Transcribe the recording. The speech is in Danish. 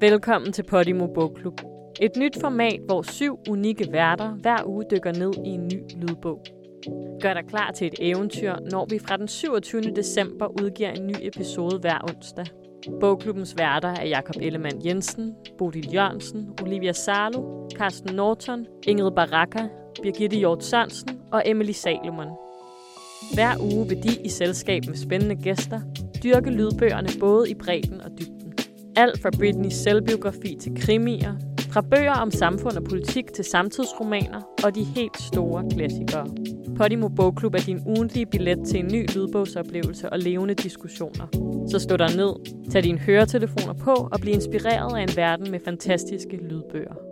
Velkommen til Podimo Bogklub. Et nyt format, hvor syv unikke værter hver uge dykker ned i en ny lydbog. Gør dig klar til et eventyr, når vi fra den 27. december udgiver en ny episode hver onsdag. Bogklubbens værter er Jakob Ellemann Jensen, Bodil Jørgensen, Olivia Salo, Carsten Norton, Ingrid Baraka, Birgitte Hjort Sørensen og Emily Salomon. Hver uge vil de i selskab med spændende gæster dyrke lydbøgerne både i bredden og dybden. Alt fra Britneys selvbiografi til krimier, fra bøger om samfund og politik til samtidsromaner og de helt store klassikere. Podimo Bogklub er din ugentlige billet til en ny lydbogsoplevelse og levende diskussioner. Så stå der ned, tag dine høretelefoner på og bliv inspireret af en verden med fantastiske lydbøger.